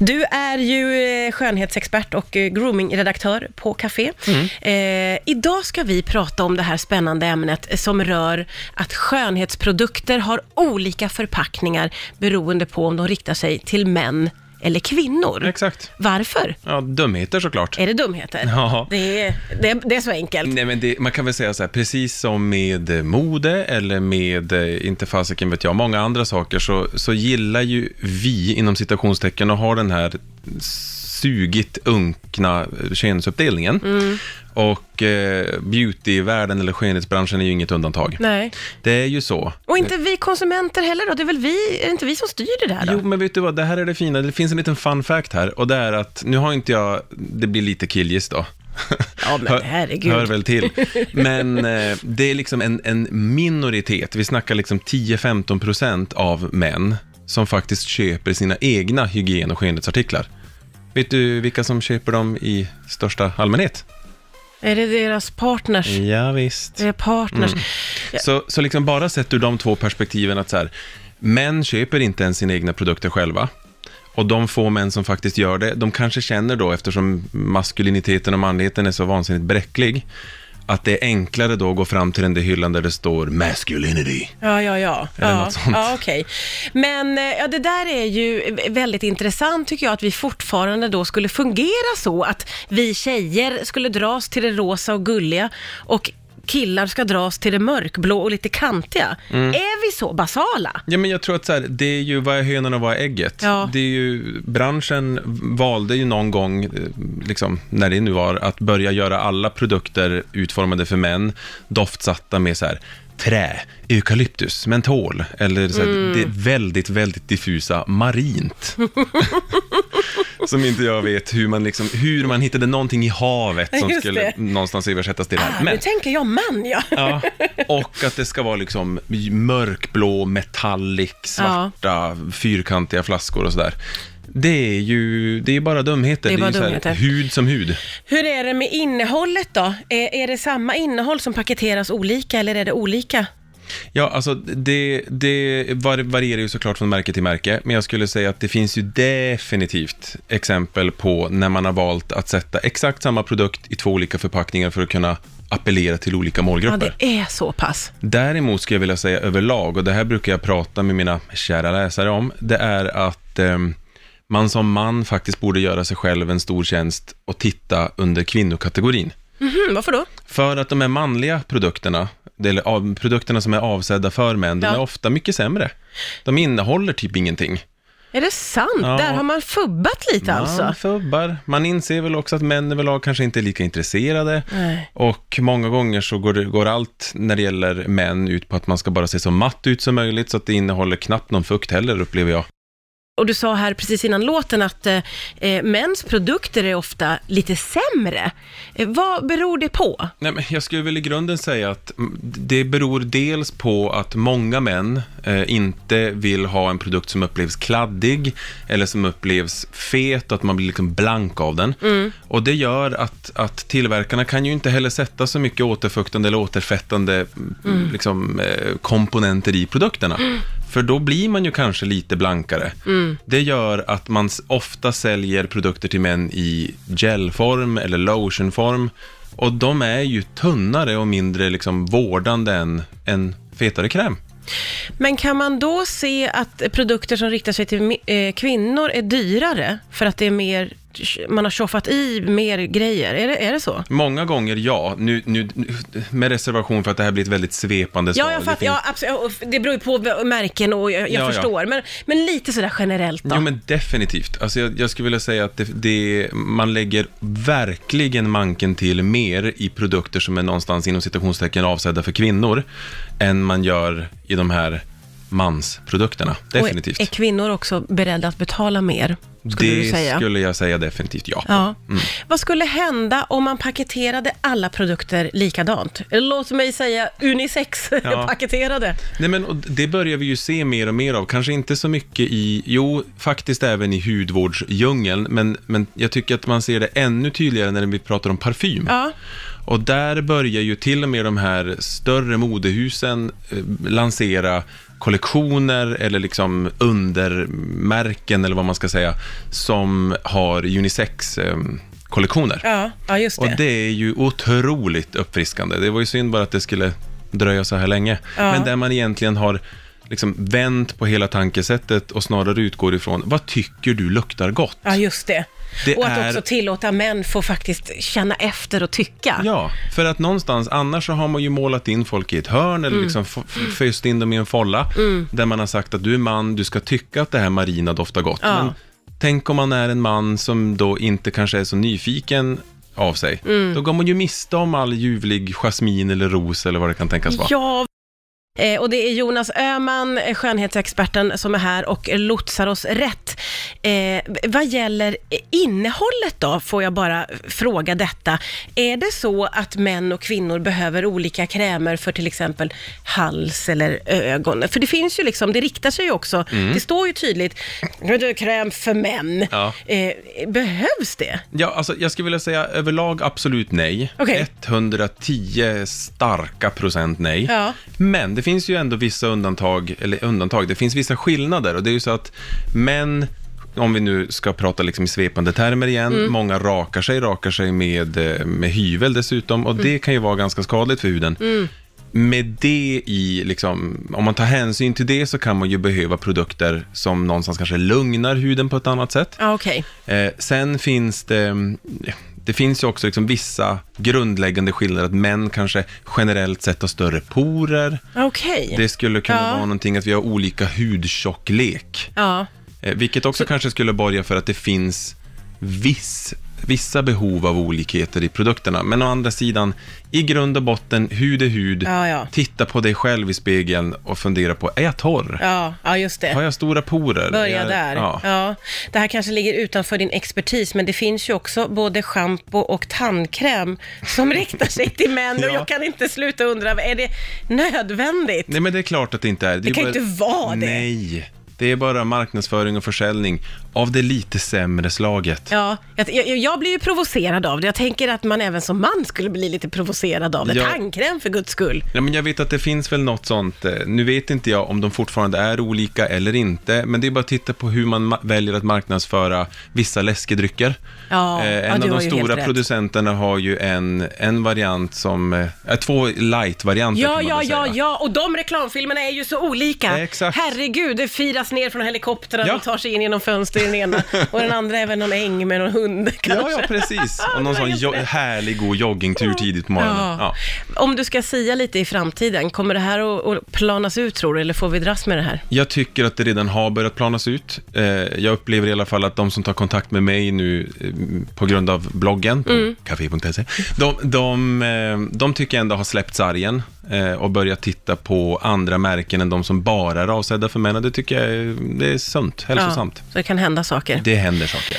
Du är ju eh, skönhetsexpert och eh, groomingredaktör på Café. Eh, idag ska vi prata om det här spännande ämnet som rör att skönhetsprodukter har olika förpackningar beroende på om de riktar sig till män eller kvinnor. Exakt. Varför? Ja, dumheter såklart. Är det dumheter? Ja. Det, är, det, det är så enkelt. Nej, men det, man kan väl säga så här, precis som med eh, mode eller med, eh, inte fasiken vet jag, många andra saker, så, så gillar ju vi, inom citationstecken, att ha den här sugit unkna könsuppdelningen. Mm. Och eh, beautyvärlden eller skönhetsbranschen är ju inget undantag. Nej. Det är ju så. Och inte vi konsumenter heller då? Det är väl vi, är det inte vi som styr det där då? Jo, men vet du vad, det här är det fina. Det finns en liten fun fact här och det är att, nu har inte jag, det blir lite killgiss då. Ja, men herregud. Hör väl till. Men eh, det är liksom en, en minoritet, vi snackar liksom 10-15 procent av män som faktiskt köper sina egna hygien och skönhetsartiklar. Vet du vilka som köper dem i största allmänhet? Är det deras partners? Ja, visst. Det är partners. Ja. Så, så liksom bara sett ur de två perspektiven att så här, män köper inte ens sina egna produkter själva. Och de få män som faktiskt gör det, de kanske känner då, eftersom maskuliniteten och manligheten är så vansinnigt bräcklig, att det är enklare då att gå fram till den där hyllan där det står masculinity. Ja, ja, ja. Eller ja, något sånt. ja okej. Men eh, ja, det där är ju väldigt intressant tycker jag, att vi fortfarande då skulle fungera så att vi tjejer skulle dras till det rosa och gulliga och killar ska dras till det mörkblå och lite kantiga. Mm. Är vi så basala? Ja, men jag tror att så här, det är ju vad är hönan och vad är ägget. Ja. Det är ju, branschen valde ju någon gång, eh, liksom, när det nu var, att börja göra alla produkter utformade för män, doftsatta med så här, trä, eukalyptus, mentol, eller så här, Mm. det väldigt, väldigt diffusa marint. som inte jag vet hur man, liksom, hur man hittade någonting i havet som Just skulle det. någonstans översättas till det här. Ah, Men- Nu tänker jag man, ja. Ja, och att det ska vara liksom mörkblå, metallic, svarta, fyrkantiga flaskor och sådär. Det är ju det är bara dumheter. Det är bara ju så här, dumheter. hud som hud. Hur är det med innehållet då? Är, är det samma innehåll som paketeras olika eller är det olika? Ja, alltså det, det var- varierar ju såklart från märke till märke, men jag skulle säga att det finns ju definitivt exempel på när man har valt att sätta exakt samma produkt i två olika förpackningar för att kunna appellera till olika Ja, målgrupper. det är så pass. Däremot skulle jag vilja säga överlag, och det här brukar jag prata med mina kära läsare om, det är att ehm, man som man faktiskt borde göra sig själv en stor tjänst och titta under kvinnokategorin. Mhm, varför då? För att de här manliga produkterna, eller av, produkterna som är avsedda för män, Ja. de är ofta mycket sämre. De innehåller typ ingenting. Är det sant? Ja. Där har man fubbat lite alltså? Man fubbar. Man inser väl också att män överlag kanske inte är lika intresserade. Nej. Och många gånger så går, det, går allt när det gäller män ut på att man ska bara se så matt ut som möjligt, så att det innehåller knappt någon fukt heller, upplever jag. Och du sa här precis innan låten att eh, eh, mäns produkter är ofta lite sämre. Eh, vad beror det på? Nej, men jag skulle väl i grunden säga att mm, det beror dels på att många män eh, inte vill ha en produkt som upplevs kladdig eller som upplevs fet och att man blir liksom blank av den. Och det gör att, att tillverkarna kan ju inte heller sätta så mycket återfuktande eller återfettande mm. liksom, eh, komponenter i produkterna. För då blir man ju kanske lite blankare. Det gör att man ofta säljer produkter till män i gelform eller lotionform. Och de är ju tunnare och mindre liksom vårdande än en fetare kräm. Men kan man då se att produkter som riktar sig till eh, kvinnor är dyrare för att det är mer, man har tjoffat i mer grejer? Är det, är det så? Många gånger ja, nu, nu, med reservation för att det här blir ett väldigt svepande svar. Ja, jag Det fattar. finns- Ja, absolut. Det beror ju på märken och jag, jag Ja, ja. förstår. Men, men lite sådär generellt då. Jo, men definitivt. Alltså, jag, jag skulle vilja säga att det, det, man lägger verkligen manken till mer i produkter som är någonstans inom citationstecken avsedda för kvinnor, än man gör i de här mansprodukterna. Definitivt. Och är kvinnor också beredda att betala mer? Skulle du det säga? skulle jag säga definitivt ja. Ja. Mm. Vad skulle hända om man paketerade alla produkter likadant? Låt mig säga unisex Ja. paketerade. Nej, men det börjar vi ju se mer och mer av. Kanske inte så mycket i, jo, faktiskt även i hudvårdsdjungeln, men, men jag tycker att man ser det ännu tydligare när vi pratar om parfym. Ja. Och där börjar ju till och med de här större modehusen eh, lansera kollektioner eller liksom undermärken eller vad man ska säga som har unisex-kollektioner. Ja, ja just det. Och det är ju otroligt uppfriskande. Det var ju synd bara att det skulle dröja så här länge. Ja. Men där man egentligen har liksom vänt på hela tankesättet och snarare utgår ifrån, vad tycker du luktar gott? Ja, just det. Det och att är- också tillåta män få faktiskt känna efter och tycka. Ja, för att någonstans, annars så har man ju målat in folk i ett hörn Mm. eller liksom f- f- föst in dem i en folla, där man har sagt att du är man, du ska tycka att det här marina doftar gott. Ja. Men tänk om man är en man som då inte kanske är så nyfiken av sig. Mm. Då går man ju miste om all ljuvlig jasmin eller ros eller vad det kan tänkas vara. Ja, eh, och det är Jonas Öhman, eh, skönhetsexperten, som är här och lotsar oss rätt. Eh, vad gäller eh, innehållet då, får jag bara fråga detta. Är det så att män och kvinnor behöver olika krämer för till exempel hals eller ögon? För det finns ju liksom, det riktar sig ju också, det står ju tydligt, "Det är kräm för män. Ja. Eh, behövs det? Ja, alltså jag skulle vilja säga överlag absolut nej. Okej. 110 starka procent nej. Ja. Men det finns ju ändå vissa undantag, eller undantag, det finns vissa skillnader och det är ju så att män om vi nu ska prata liksom i svepande termer igen, Mm. många rakar sig, rakar sig med, eh, med hyvel dessutom och Mm. det kan ju vara ganska skadligt för huden. Med det i, liksom, om man tar hänsyn till det så kan man ju behöva produkter som någonstans kanske lugnar huden på ett annat sätt. Ja, okej. Eh, sen finns det, det finns ju också liksom vissa grundläggande skillnader, att män kanske generellt sett har större porer. Okej. Det skulle kunna Ja. vara någonting att vi har olika hudtjocklek. Ja. Eh, vilket också kanske skulle borga för att det finns viss, vissa behov av olikheter i produkterna. Men å andra sidan, i grund och botten, hud är hud. Ja, ja. Titta på dig själv i spegeln och fundera på, är jag torr? Ja, ja, just det. Har jag stora porer? Börja jag- där. Ja. Ja. Det här kanske ligger utanför din expertis, men det finns ju också både schampo och tandkräm som riktar sig till män. Och Ja. jag kan inte sluta undra, är det nödvändigt? Nej, men det är klart att det inte är. Det, är kan bara- inte vara det. Nej, det är bara marknadsföring och försäljning av det lite sämre slaget. Ja, jag, jag, jag blir ju provocerad av det. Jag tänker att man även som man skulle bli lite provocerad av det. Ja. Tandkräm för guds skull. Ja, men jag vet att det finns väl något sånt, eh, nu vet inte jag om de fortfarande är olika eller inte, men det är bara att titta på hur man ma- väljer att marknadsföra vissa läskedrycker. Ja, Eh, ja, en du av de stora producenterna har ju en, en variant som, eh, två light-varianter Ja, kan man ja, väl ja, säga. ja, och de reklamfilmerna är ju så olika. Exakt. Herregud, det firas ner från helikoptrar Ja. och tar sig in genom fönster i den ena. Och den andra är väl någon äng med någon hund kanske. Ja, ja, precis. Och någon sån jo- härlig god joggingtur tidigt på morgonen. Ja. Ja. Om du ska sia lite i framtiden, kommer det här att, att planas ut tror du, eller får vi dras med det här? Jag tycker att det redan har börjat planas ut. Eh, jag upplever i alla fall att de som tar kontakt med mig nu eh, på grund av bloggen, på Mm. café.se, de, de, eh, de tycker jag ändå har släppt sargen eh, och börjat titta på andra märken än de som bara är avsedda för män. Och det tycker jag är, det är sunt, hälsosamt. så det kan hända saker. Det händer saker.